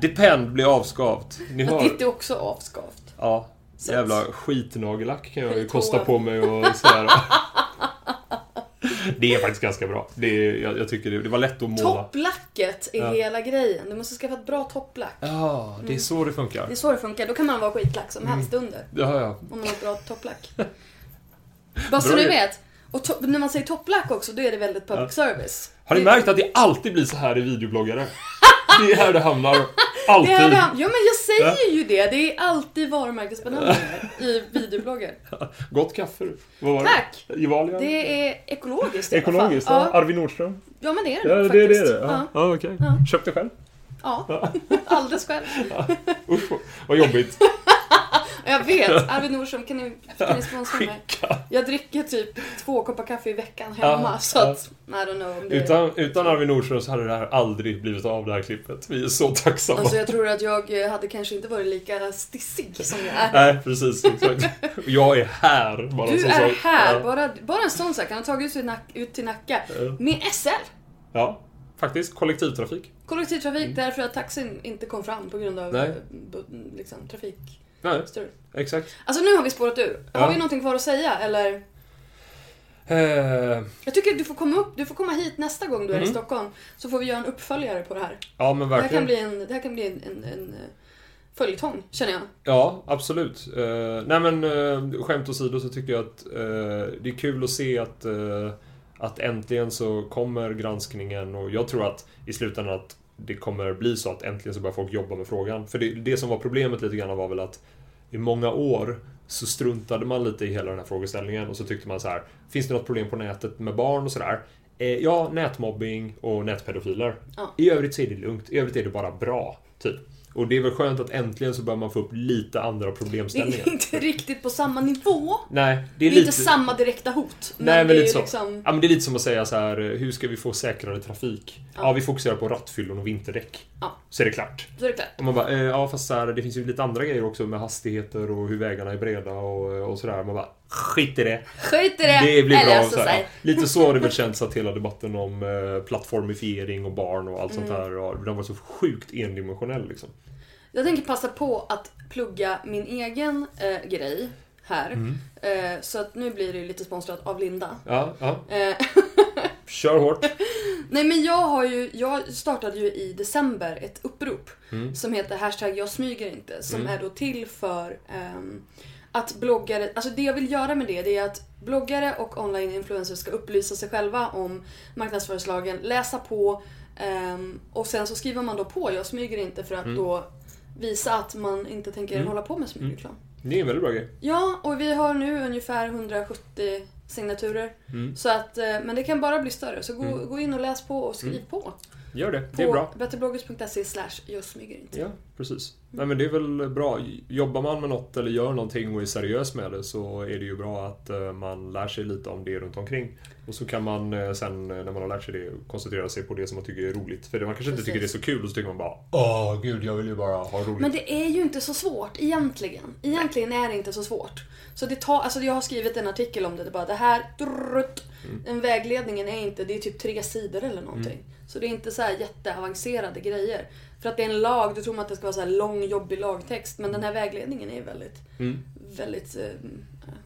Depend blir avskavt. Ni har...
Ditt är också avskavt.
Ja.
Så
Jävla skitnagellack kan jag ju kosta på mig och sådär. Det är faktiskt ganska bra. Det, är, jag, jag tycker det, det var lätt att måla.
Topplacket är
Ja.
hela grejen. Du måste skaffa ett bra topplack.
Ja, det är så det funkar.
Det är så det funkar. Då kan man vara skitlack som helst
Mm.
under.
Ja, ja.
Om man har ett bra topplack. Bara så ni
ju.
vet. Och to- när man säger topplack också, då är det väldigt public
Ja.
service.
Har ni märkt att det alltid blir så här i videobloggare? Det är här det hamnar.
Det
Alltid.
är det, ja men jag säger ju det. Det är alltid varumärkesbenämningar i videobloggar.
Gott kaffe. Vad var
Tack!
det? Gevalia?
Det är ekologiskt i alla fall.
Ekologiskt? Ja.
Ja.
Arvid Nordström?
ja men det är
Ja,
det
det är
faktiskt.
det. Ja, ja okej.
Ja.
Köpte själv?
Ja, alldeles själv.
Usch, vad jobbigt.
Jag vet, Arvid Nordström, kan ni, kan ni sponsra mig? Jag dricker typ två koppar kaffe i veckan hemma,
Ja,
så
ja.
att, I don't know om det...
Utan, utan Arvid Nordström så hade det här aldrig blivit av det här klippet. Vi är så tacksamma.
Alltså jag tror att jag eh, hade kanske inte varit lika stissig som jag är.
Nej, precis. Exakt. Jag är här. Bara
Du är
sak.
här,
Ja.
bara, bara en sån sak. Han har tagit ut, Nack- ut till Nacka
Ja.
med SL.
ja, faktiskt. Kollektivtrafik.
Kollektivtrafik, därför att taxin inte kom fram på grund av eh, liksom, trafikstrul.
Nej, exakt.
Alltså nu har vi spårat ur. Har
Ja.
vi någonting kvar att säga eller?
Eh,
Jag tycker att du får komma upp, du får komma hit nästa gång du är i
Mm.
Stockholm. Så får vi göra en uppföljare på det här.
ja, men
Det här kan
verkligen.
bli en, det här kan bli en, en, en eh, följetong, känner jag.
Ja, absolut. Eh, nej men uh, skämt åsido så tycker jag att eh, det är kul att se att, eh, att äntligen så kommer granskningen och jag tror att i slutändan att det kommer bli så att äntligen så börjar folk jobba med frågan. För det, det som var problemet lite grann var väl att i många år så struntade man lite i hela den här frågeställningen och så tyckte man så här Finns det något problem på nätet med barn och sådär? Eh, ja, nätmobbing och nätpedofiler.
Ja.
I övrigt så är det lugnt. I övrigt är det bara bra. Typ. Och det är väl skönt att äntligen så börjar man få upp lite andra
Det
problemställningar.
är inte riktigt på samma nivå.
Nej, det
Det
är
är,
lite...
inte samma direkta hot. Men
Nej, men
det är
lite
liksom...
Ja, men det är lite som att säga så här, hur ska vi få säkrare trafik? Ja,
Ja.
vi fokuserar på rattfyllon och vinterdäck.
Ja.
Så är det klart.
Så är det klart.
Och man bara, eh, ja fast så här, det finns ju lite andra grejer också med hastigheter och hur vägarna är breda och, och sådär. Man bara, skit i det.
Skit i det.
Det blir
Eller
bra.
alltså
Så här.
sig.
Lite så har det väl känts att hela debatten om eh, plattformifiering och barn och allt sånt
Mm.
där. och Den var så sjukt endimensionell liksom.
Jag tänker passa på att plugga min egen eh, grej här.
Mm.
Eh, så att nu blir det lite sponsrat av Linda.
Ja, ja.
Eh,
Kör hårt.
nej men jag har ju, jag startade ju i december ett upprop
Mm.
som heter hashtag jag smyger inte. Som
Mm.
är då till för ehm, att bloggare, alltså det jag vill göra med det, det är att bloggare och online-influencers ska upplysa sig själva om marknadsföringslagen, läsa på ehm, och sen så skriver man då på jag smyger inte för att
Mm.
då visa att man inte tänker
Mm.
hålla på med smygreklam.
Det är en väldigt bra grej.
Ja, och vi har nu ungefär 170 signaturer.
Mm.
Så att, eh, men det kan bara bli större. Så gå,
Mm.
gå in och läs på och skriv
Mm.
på.
Gör det.
På
Det är bra.
betterbloggers.se slash jag smyger inte.
Ja, precis. Nej men det är väl bra. Jobbar man med något eller gör någonting och är seriös med det så är det ju bra att eh, man lär sig lite om det runt omkring. Och så kan man eh, sen när man har lärt sig det koncentrera sig på det som man tycker är roligt. För man kanske inte tycker det är så kul och så tycker man bara Åh gud, jag vill ju bara ha roligt.
Men det är ju inte så svårt egentligen. Egentligen är det inte så svårt. Så det tar, alltså jag har skrivit en artikel om det. Det, bara, det här, drrrt, den vägledningen är inte, det är typ tre sidor eller någonting. Så det är inte så här jätteavancerade grejer. För att det är en lag, då tror man att det ska vara så här lång jobbig lagtext. Men den här vägledningen är väldigt, väldigt eh,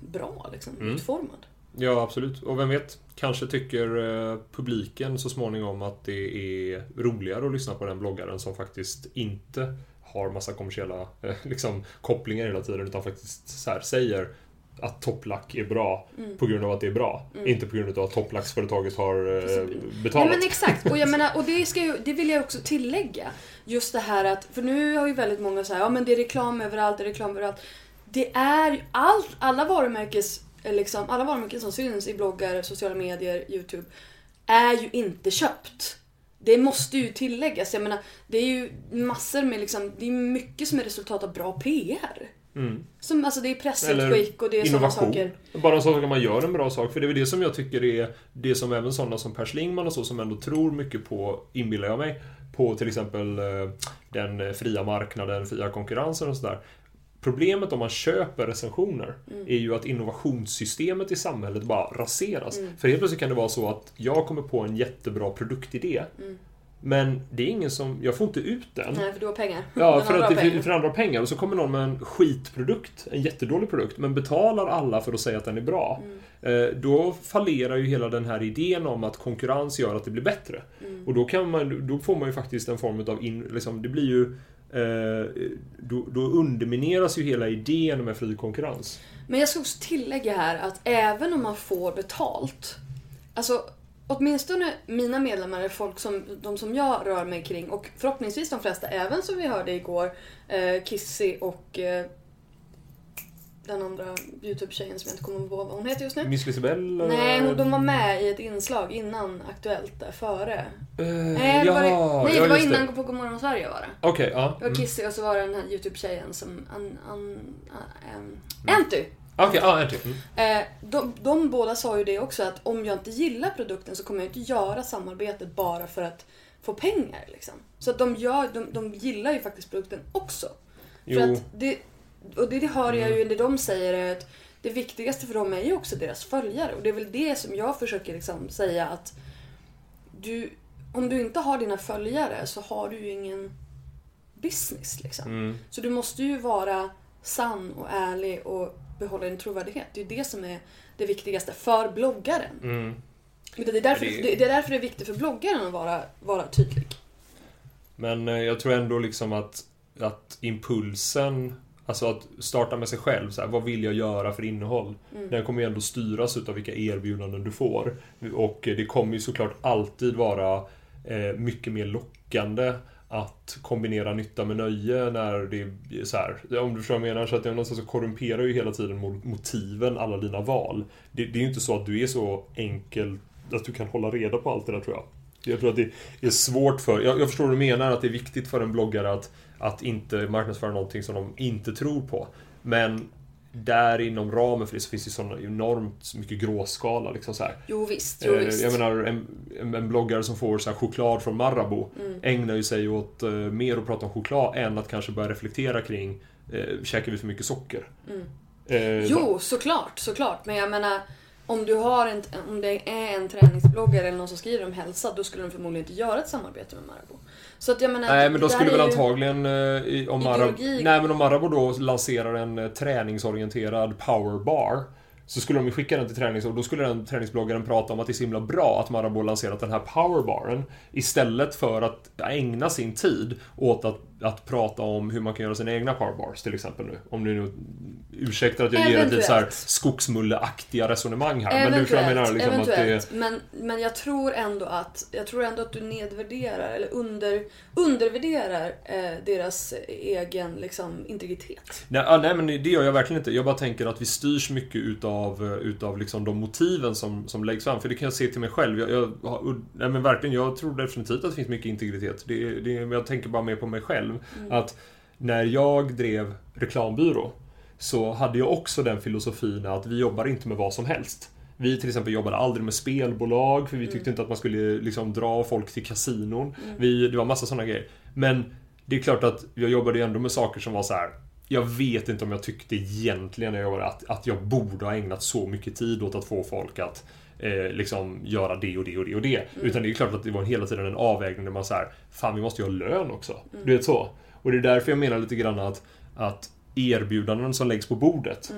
bra liksom, utformad.
Ja, absolut. Och vem vet, kanske tycker eh, publiken så småningom att det är roligare att lyssna på den bloggaren som faktiskt inte har massa kommersiella eh, liksom, kopplingar hela tiden utan faktiskt så här, säger att topplack är bra på grund av att det är bra. Inte på grund av att topplacksföretaget har eh, betalat.
Nej men exakt, och jag menar, och det, ska ju, det vill jag också tillägga. Just det här att, för nu har ju väldigt många sagt ja men det är reklam överallt, det är reklam överallt. Det är ju allt, alla varumärkes, eh, liksom, alla varumärken som syns i bloggar, sociala medier, YouTube, är ju inte köpt. Det måste ju tilläggas. Jag menar, det är ju massor med liksom, det är mycket som är resultat av bra PR. Som, alltså det är pressutskick och det är sådana saker.
Bara sak att man gör en bra sak. För det är väl det som jag tycker är det som även sådana som Per Schlingman och så som ändå tror mycket på, inbillar jag mig, på till exempel eh, den fria marknaden, fria konkurrensen och sådär. Problemet om man köper recensioner är ju att innovationssystemet i samhället bara raseras. För helt plötsligt kan det vara så att jag kommer på en jättebra produktidé. Men det är ingen som, jag får inte ut den.
Nej, för du har pengar.
Ja, för att
pengar.
för andra pengar. Och så kommer någon med en skitprodukt, en jättedålig produkt, men betalar alla för att säga att den är bra.
Mm.
Eh, Då fallerar ju hela den här idén om att konkurrens gör att det blir bättre.
Mm.
Och då, kan man, då får man ju faktiskt en form av, in, liksom, det blir ju eh, då, då undermineras ju hela idén med fri konkurrens.
Men jag ska också tillägga här att även om man får betalt, alltså åtminstone mina medlemmar är folk som, de som jag rör mig kring och förhoppningsvis de flesta, även som vi hörde igår, eh, Kissy och eh, den andra YouTube-tjejen som jag inte kommer ihåg vad hon heter just nu.
Miss Lisabelle?
Nej, hon, de var med i ett inslag innan Aktuellt där före.
Eh,
Nej, det var, det,
ja,
nej,
ja,
det var innan på Godmorgon Sverige var det.
Okej, ja.
Det var Kissy och så var det den här YouTube-tjejen som... An, an, an, Anty!
Okej, ja, en till. Mm.
Eh, de, de båda sa ju det också att om jag inte gillar produkten så kommer jag inte göra samarbetet bara för att få pengar. Liksom. Så att de, gör, de, de gillar ju faktiskt produkten också. För
Jo.
att det, och det, det hör jag ju, det de säger är att det viktigaste för dem är ju också deras följare. Och det är väl det som jag försöker liksom säga att du, om du inte har dina följare så har du ju ingen business. Liksom. Så du måste ju vara sann och ärlig och behålla din trovärdighet. Det är ju det som är det viktigaste för bloggaren. Det, är därför,
det-
det, är därför det är viktigt för bloggaren att vara, vara tydlig.
Men eh, jag tror ändå liksom att, att impulsen, alltså att starta med sig själv, så här, vad vill jag göra för innehåll? Den kommer ju ändå styras utav vilka erbjudanden du får. Och det kommer ju såklart alltid vara eh, mycket mer lockande att kombinera nytta med nöje när det är så här. Om du förstår vad jag menar, så att det någonstans så korrumperar ju hela tiden motiven alla dina val. Det, det är ju inte så att du är så enkel att du kan hålla reda på allt det där tror jag. Jag tror att det är svårt för... Jag, jag förstår vad du menar, att det är viktigt för en bloggare att, att inte marknadsföra någonting som de inte tror på. Men där inom ramen för det så finns det sån enormt mycket gråskala. Liksom så här.
Jo visst, jo
Eh,
visst.
Jag menar, en, en, bloggare som får så choklad från Marabou
Mm.
ägnar ju sig åt eh, mer att prata om choklad än att kanske börja reflektera kring eh, käkar vi för mycket socker? Eh,
Mm. Jo, såklart, såklart. Men jag menar, om du har en, om det är en träningsbloggare eller någon som skriver om hälsa, då skulle de förmodligen inte göra ett samarbete med Marabou. Så att jag menar,
Nej men då skulle väl antagligen eh, om
Ideologi.
Nej men om Marabou då lanserar en eh, träningsorienterad powerbar så skulle de ju skicka den till tränings och då skulle den träningsbloggaren prata om att det är så himla bra att Marabou lanserat den här powerbaren istället för att ägna sin tid åt att, att prata om hur man kan göra sina egna powerbars till exempel nu. Om ni nu ursäktar att jag ger ett lite så
Eventuellt.
skogsmulleaktiga resonemang här. Men du förstår vad jag menar liksom att det...
eventuellt. Men, men jag tror ändå att jag tror ändå att du nedvärderar eller under, undervärderar eh, deras egen liksom, integritet.
Nej, ah, nej men det gör jag verkligen inte. Jag bara tänker att vi styrs mycket utav, eh, utav liksom de motiven som, som läggs fram. För det kan jag se till mig själv. Jag, jag, nej men verkligen, jag tror definitivt att det finns mycket integritet. Det, det, men jag tänker bara mer på mig själv. Att när jag drev reklambyrå så hade jag också den filosofin att vi jobbar inte med vad som helst. Vi till exempel jobbade aldrig med spelbolag för vi tyckte inte att man skulle liksom dra folk till kasinon. Vi, det var massa sådana grejer. Men det är klart att jag jobbade ju ändå med saker som var så här. Jag vet inte om jag tyckte egentligen när jag jobbade att, att jag borde ha ägnat så mycket tid åt att få folk att eh, liksom göra det och det och det och det. Utan det är klart att det var hela tiden en avvägning där man så här, fan vi måste ju ha lön också. Du vet så. Och det är därför jag menar lite grann att, att erbjudanden som läggs på bordet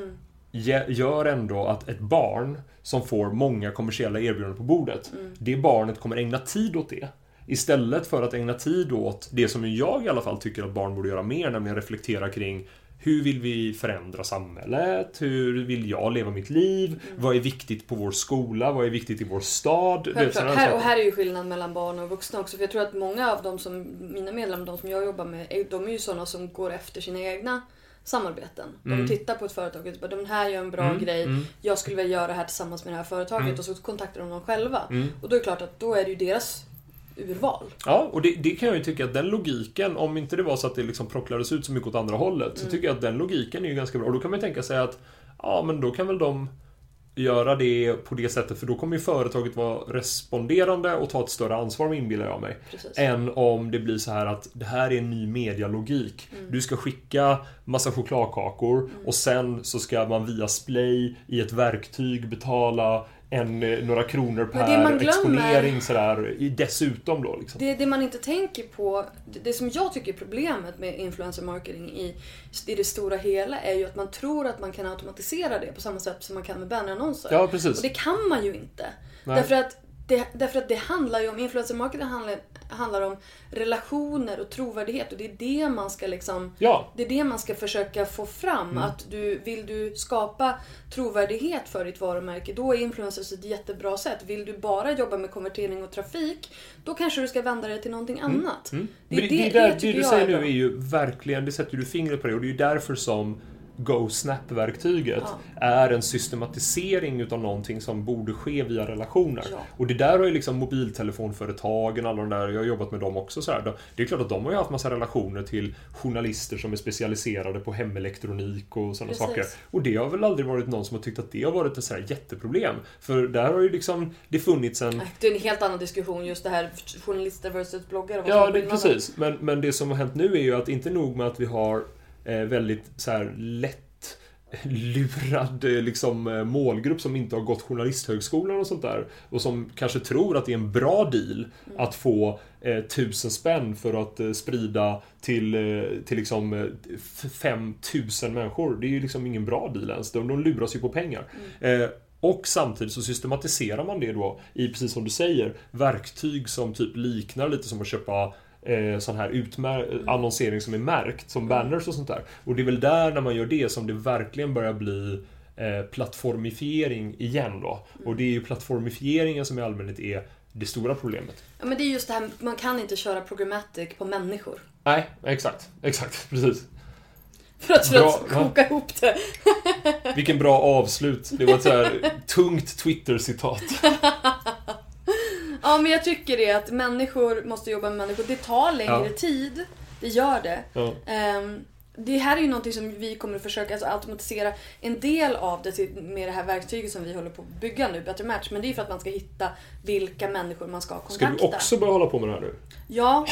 ge- gör ändå att ett barn som får många kommersiella erbjudanden på bordet, det barnet kommer ägna tid åt det. Istället för att ägna tid åt det som jag i alla fall tycker att barn borde göra mer, nämligen reflektera kring hur vill vi förändra samhället? Hur vill jag leva mitt liv? Vad är viktigt på vår skola? Vad är viktigt i vår stad?
Självklart. Här, och här är ju skillnad mellan barn och vuxna också. För jag tror att många av de som, mina medlemmar, de som jag jobbar med, de är ju sådana som går efter sina egna samarbeten. De
Mm.
tittar på ett företag och bara, de här gör en bra grej, jag skulle vilja göra det här tillsammans med det här företaget
Mm.
och så kontaktar de dem själva. Och då är det klart att då är det ju deras urval.
Ja, och det, det kan jag ju tycka att den logiken, om inte det var så att det liksom procklades ut så mycket åt andra hållet, så tycker jag att den logiken är ju ganska bra. Och då kan man ju tänka sig att, ja men då kan väl de göra det på det sättet, för då kommer ju företaget vara responderande och ta ett större ansvar, inbillar jag mig.
Precis.
Än om det blir så här att det här är en ny medialogik. Du ska skicka massa chokladkakor och sen så ska man via Splay i ett verktyg betala en, eh, några kronor per
glömmer-
exponering sådär, dessutom då liksom.
Det, det man inte tänker på, det, det som jag tycker är problemet med influencer marketing i, i det stora hela är ju att man tror att man kan automatisera det på samma sätt som man kan med bannerannonser.
Ja, precis.
Och det kan man ju inte.
Nej.
Därför att, det, därför att det handlar ju om, influencer marketing handlar, handlar om relationer och trovärdighet och det är det man ska liksom
Ja.
det är det man ska försöka få fram.
Mm.
Att du, vill du skapa trovärdighet för ditt varumärke, då är influencers ett jättebra sätt. Vill du bara jobba med konvertering och trafik, då kanske du ska vända dig till någonting annat.
Mm. Men det, det, där, det, du säger nu är ju verkligen, det sätter du fingret på det och det är ju därför som GoSnap-verktyget är en systematisering utav någonting som borde ske via relationer.
Ja.
Och det där har ju liksom mobiltelefonföretagen, alla de där, jag har jobbat med dem också så här. Det är klart att de har ju haft massa relationer till journalister som är specialiserade på hemelektronik och sådana
Precis.
saker. Och det har väl aldrig varit någon som har tyckt att det har varit ett så här jätteproblem. För där har ju liksom det funnits en
Det är en helt annan diskussion just det här journalister versus bloggare.
Ja, det, precis. Men, men det som har hänt nu är ju att inte nog med att vi har väldigt så här lätt lurad eh, liksom, eh, målgrupp som inte har gått journalisthögskolan och sånt där. Och som kanske tror att det är en bra deal att få eh, tusen spänn för att eh, sprida till, eh, till liksom eh, f- 5000 människor. Det är ju liksom ingen bra deal ens. De, de luras ju på pengar. Eh, och samtidigt så systematiserar man det då i, precis som du säger, verktyg som typ liknar lite som att köpa eh, sån här utmär- annonsering som är märkt, som banners och sånt där. Och det är väl där när man gör det som det verkligen börjar bli eh, plattformifiering igen då. Och det är ju plattformifieringen som i allmänhet är det stora problemet.
Ja, men det är just det här, man kan inte köra programmatic på människor.
Nej, exakt. Exakt, precis.
För att, för
Bra,
att
va?
koka ihop det.
Vilken bra avslut. Det var ett så här tungt Twitter-citat.
Ja, men jag tycker det att människor måste jobba med människor. Det tar längre
Ja.
tid. Det gör det.
Ja.
Ehm, det här är ju någonting som vi kommer att försöka alltså, automatisera en del av det till, med det här verktyget som vi håller på att bygga nu, Better Match. Men det är för att man ska hitta vilka människor man ska
Ska
kontakta.
du också börja hålla på med det här nu?
Ja,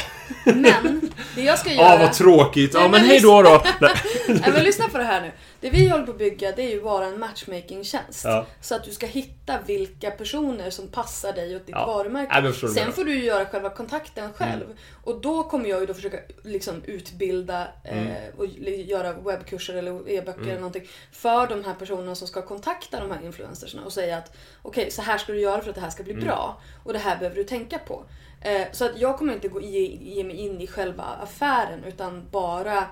men det jag ska
Ja,
göra...
vad tråkigt. Ja,
Nej,
men
men
hej då då. Nej.
Men lyssna på det här nu. Det vi håller på att bygga det är ju bara en matchmaking-tjänst.
Ja.
Så att du ska hitta vilka personer som passar dig och ditt
Ja.
varumärke.
Du
Sen får du ju göra själva kontakten själv.
Mm.
Och då kommer jag ju då försöka liksom utbilda
Mm.
eh, och göra webbkurser eller e-böcker eller någonting. För de här personerna som ska kontakta de här influencersna och säga att okej, så här ska du göra för att det här ska bli
Mm.
bra. Och det här behöver du tänka på. Eh, så att jag kommer inte gå, ge, ge mig in i själva affären utan bara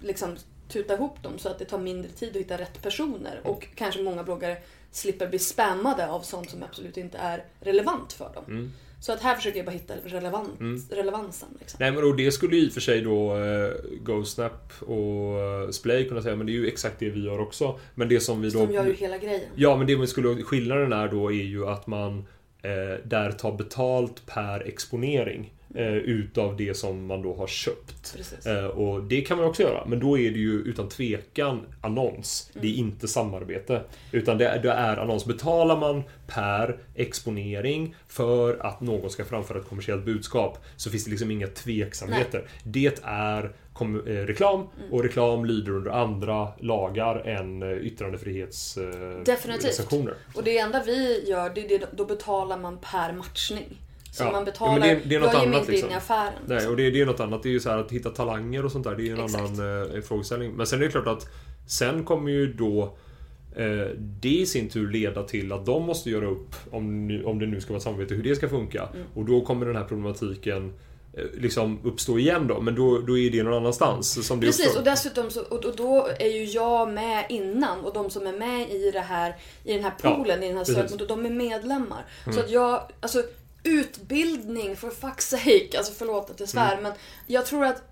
liksom tuta ihop dem så att det tar mindre tid att hitta rätt personer. Och kanske många bloggare slipper bli spammade av sånt som absolut inte är relevant för dem.
Mm.
Så att här försöker jag bara hitta relevant, relevansen. Liksom.
Nej men och det skulle ju i och för sig då eh, GoSnap och eh, Splay kunna säga, men det är ju exakt det vi gör också. Men det som vi då...
De gör ju hela grejen.
Ja, men det man skulle... Skillnaden är då är ju att man där tar betalt per exponering. eh, utav det som man då har köpt.
Precis.
Eh, och det kan man också göra, men då är det ju utan tvekan annons. Det är inte samarbete. Utan det det är annons. Betalar man per exponering för att någon ska framföra ett kommersiellt budskap så finns det liksom inga tveksamheter. Det är kom, eh, reklam och reklam lyder under andra lagar än eh, yttrandefrihetsrecensioner.
Definitivt. Och det enda vi gör, det är det, då betalar man per matchning. Så
Ja.
man
Ja,
betalar,
men det- det är något
jag ger mig inte in
liksom.
i affären.
Nej, och det, det är något annat. Det är ju så här att hitta talanger och sånt där. Det är en
Exakt.
annan eh, frågeställning. Men sen är det klart att sen kommer ju då eh, det i sin tur leda till att de måste göra upp, om, om det nu ska vara ett samarbete, hur det ska funka.
Mm.
Och då kommer den här problematiken eh, liksom uppstå igen då. Men då, då är det någon annanstans som det
Precis,
uppstår.
och dessutom så, och, och då är ju jag med innan och de som är med i det här, i den här
Ja,
poolen, i den här sökmotorn, de är medlemmar.
Mm.
Så att jag, alltså utbildning for fuck's sake, alltså förlåt att jag svär,
Mm.
men jag tror att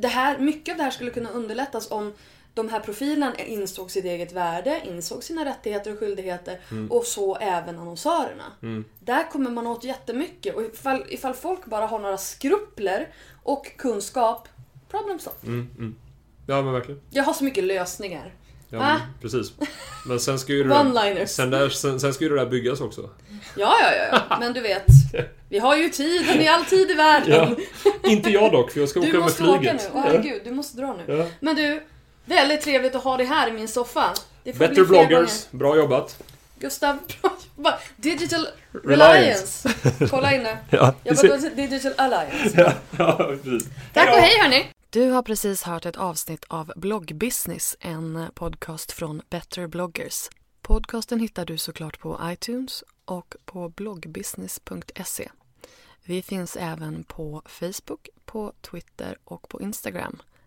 det här, mycket av det här skulle kunna underlättas om de här profilerna insåg sitt eget värde, insåg sina rättigheter och skyldigheter
Mm.
och så även annonsörerna.
Mm.
Där kommer man åt jättemycket och ifall, ifall folk bara har några skrupler och kunskap, problem solved.
Mm, mm. Ja men verkligen.
Jag har så mycket lösningar.
Ja, men, precis. Men sen ska ju det där, sen, där, sen, sen ska ju det där byggas också.
Ja, ja, ja. Men du vet. Vi har ju tiden i all tid i världen.
Ja. Inte jag dock, för jag ska
Du
åka med
måste
flyget.
åka nu. Åh herregud, du måste dra nu.
Ja.
Men du, väldigt trevligt att ha dig här i min soffa. Det får
Better bloggers, bra jobbat.
Gustav, bra jobbat. Digital
Reliance.
Reliance. Kolla in nu.
Ja,
Jag
det
bara,
ser-
Digital Alliance.
Ja, ja, precis.
Tack och hej hörni! Du har precis hört ett avsnitt av Bloggbusiness, en podcast från Better bloggers. Podcasten hittar du såklart på iTunes och på bloggbusiness.se. Vi finns även på Facebook, på Twitter och på Instagram,